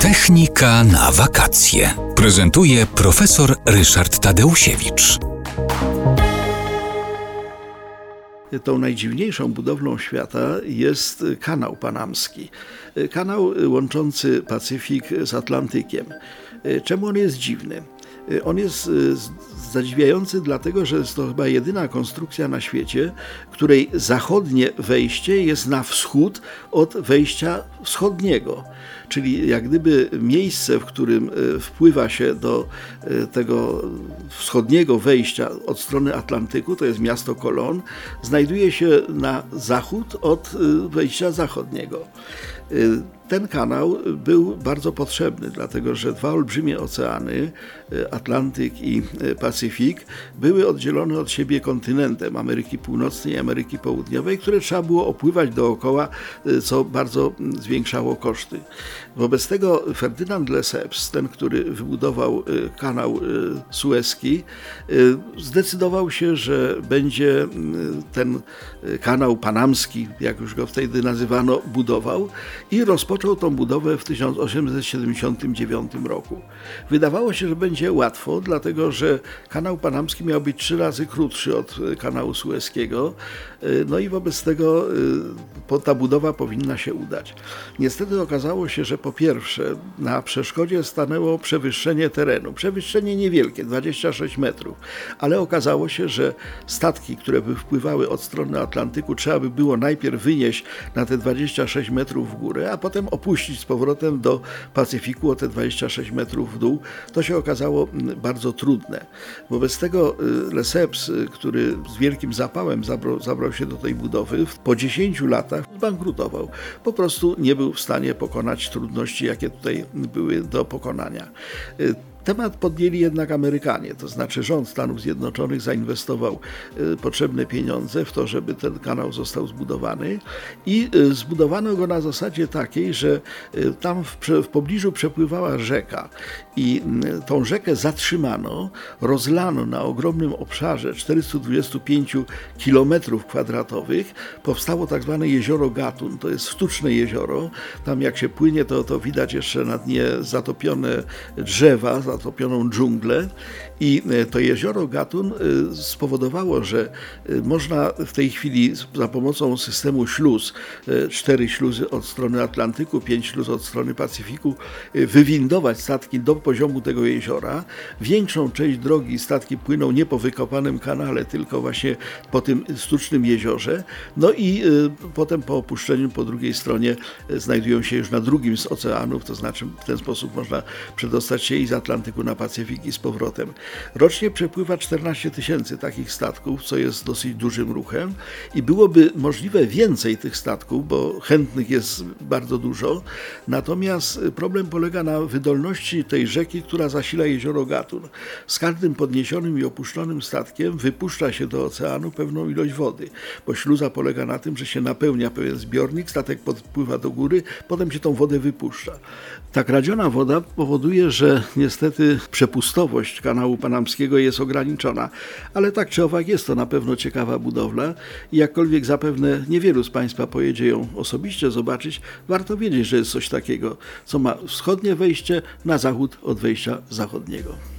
Technika na wakacje. Prezentuje profesor Ryszard Tadeusiewicz. Tą najdziwniejszą budowlą świata jest kanał panamski. Kanał łączący Pacyfik z Atlantykiem. Czemu on jest dziwny? On jest zadziwiający dlatego, że jest to chyba jedyna konstrukcja na świecie, której zachodnie wejście jest na wschód od wejścia wschodniego. Czyli jak gdyby miejsce, w którym e, wpływa się do e, tego wschodniego wejścia od strony Atlantyku, to jest miasto Colon, znajduje się na zachód od e, wejścia zachodniego. Ten kanał był bardzo potrzebny, dlatego że dwa olbrzymie oceany, Atlantyk i Pacyfik, były oddzielone od siebie kontynentem Ameryki Północnej i Ameryki Południowej, które trzeba było opływać dookoła, co bardzo zwiększało koszty. Wobec tego Ferdynand Lesseps, ten, który wybudował kanał Suezki, zdecydował się, że będzie ten kanał panamski, jak już go wtedy nazywano, budował i rozpoczął tą budowę w 1879 roku. Wydawało się, że będzie łatwo, dlatego że kanał panamski miał być trzy razy krótszy od kanału sueskiego, no i wobec tego ta budowa powinna się udać. Niestety okazało się, że po pierwsze na przeszkodzie stanęło przewyższenie terenu. Przewyższenie niewielkie, 26 metrów, ale okazało się, że statki, które by wpływały od strony Atlantyku, trzeba by było najpierw wynieść na te 26 metrów w górę, a potem opuścić z powrotem do Pacyfiku o te 26 metrów w dół. To się okazało bardzo trudne. Wobec tego Lesseps, który z wielkim zapałem zabrał, zabrał się do tej budowy, po 10 latach zbankrutował. Po prostu nie był w stanie pokonać trudności, jakie tutaj były do pokonania. Temat podjęli jednak Amerykanie, to znaczy rząd Stanów Zjednoczonych zainwestował potrzebne pieniądze w to, żeby ten kanał został zbudowany i zbudowano go na zasadzie takiej, że tam w, w pobliżu przepływała rzeka i tą rzekę zatrzymano, rozlano na ogromnym obszarze 425 km kwadratowych. Powstało tak zwane jezioro Gatun, to jest sztuczne jezioro. Tam jak się płynie, to, to widać jeszcze na dnie zatopione drzewa, zatopioną dżunglę i to jezioro Gatun spowodowało, że można w tej chwili za pomocą systemu śluz, cztery śluzy od strony Atlantyku, pięć śluz od strony Pacyfiku, wywindować statki do poziomu tego jeziora. Większą część drogi statki płyną nie po wykopanym kanale, tylko właśnie po tym sztucznym jeziorze. No i potem po opuszczeniu po drugiej stronie znajdują się już na drugim z oceanów, to znaczy w ten sposób można przedostać się i z Atlantyku na Pacyfik i z powrotem. Rocznie przepływa 14 tysięcy takich statków, co jest dosyć dużym ruchem i byłoby możliwe więcej tych statków, bo chętnych jest bardzo dużo. Natomiast problem polega na wydolności tej rzeki, która zasila jezioro Gatun. Z każdym podniesionym i opuszczonym statkiem wypuszcza się do oceanu pewną ilość wody, bo śluza polega na tym, że się napełnia pewien zbiornik, statek podpływa do góry, potem się tą wodę wypuszcza. Ta kradziona woda powoduje, że niestety przepustowość kanału panamskiego jest ograniczona, ale tak czy owak jest to na pewno ciekawa budowla i jakkolwiek zapewne niewielu z Państwa pojedzie ją osobiście zobaczyć, warto wiedzieć, że jest coś takiego, co ma wschodnie wejście na zachód od wejścia zachodniego.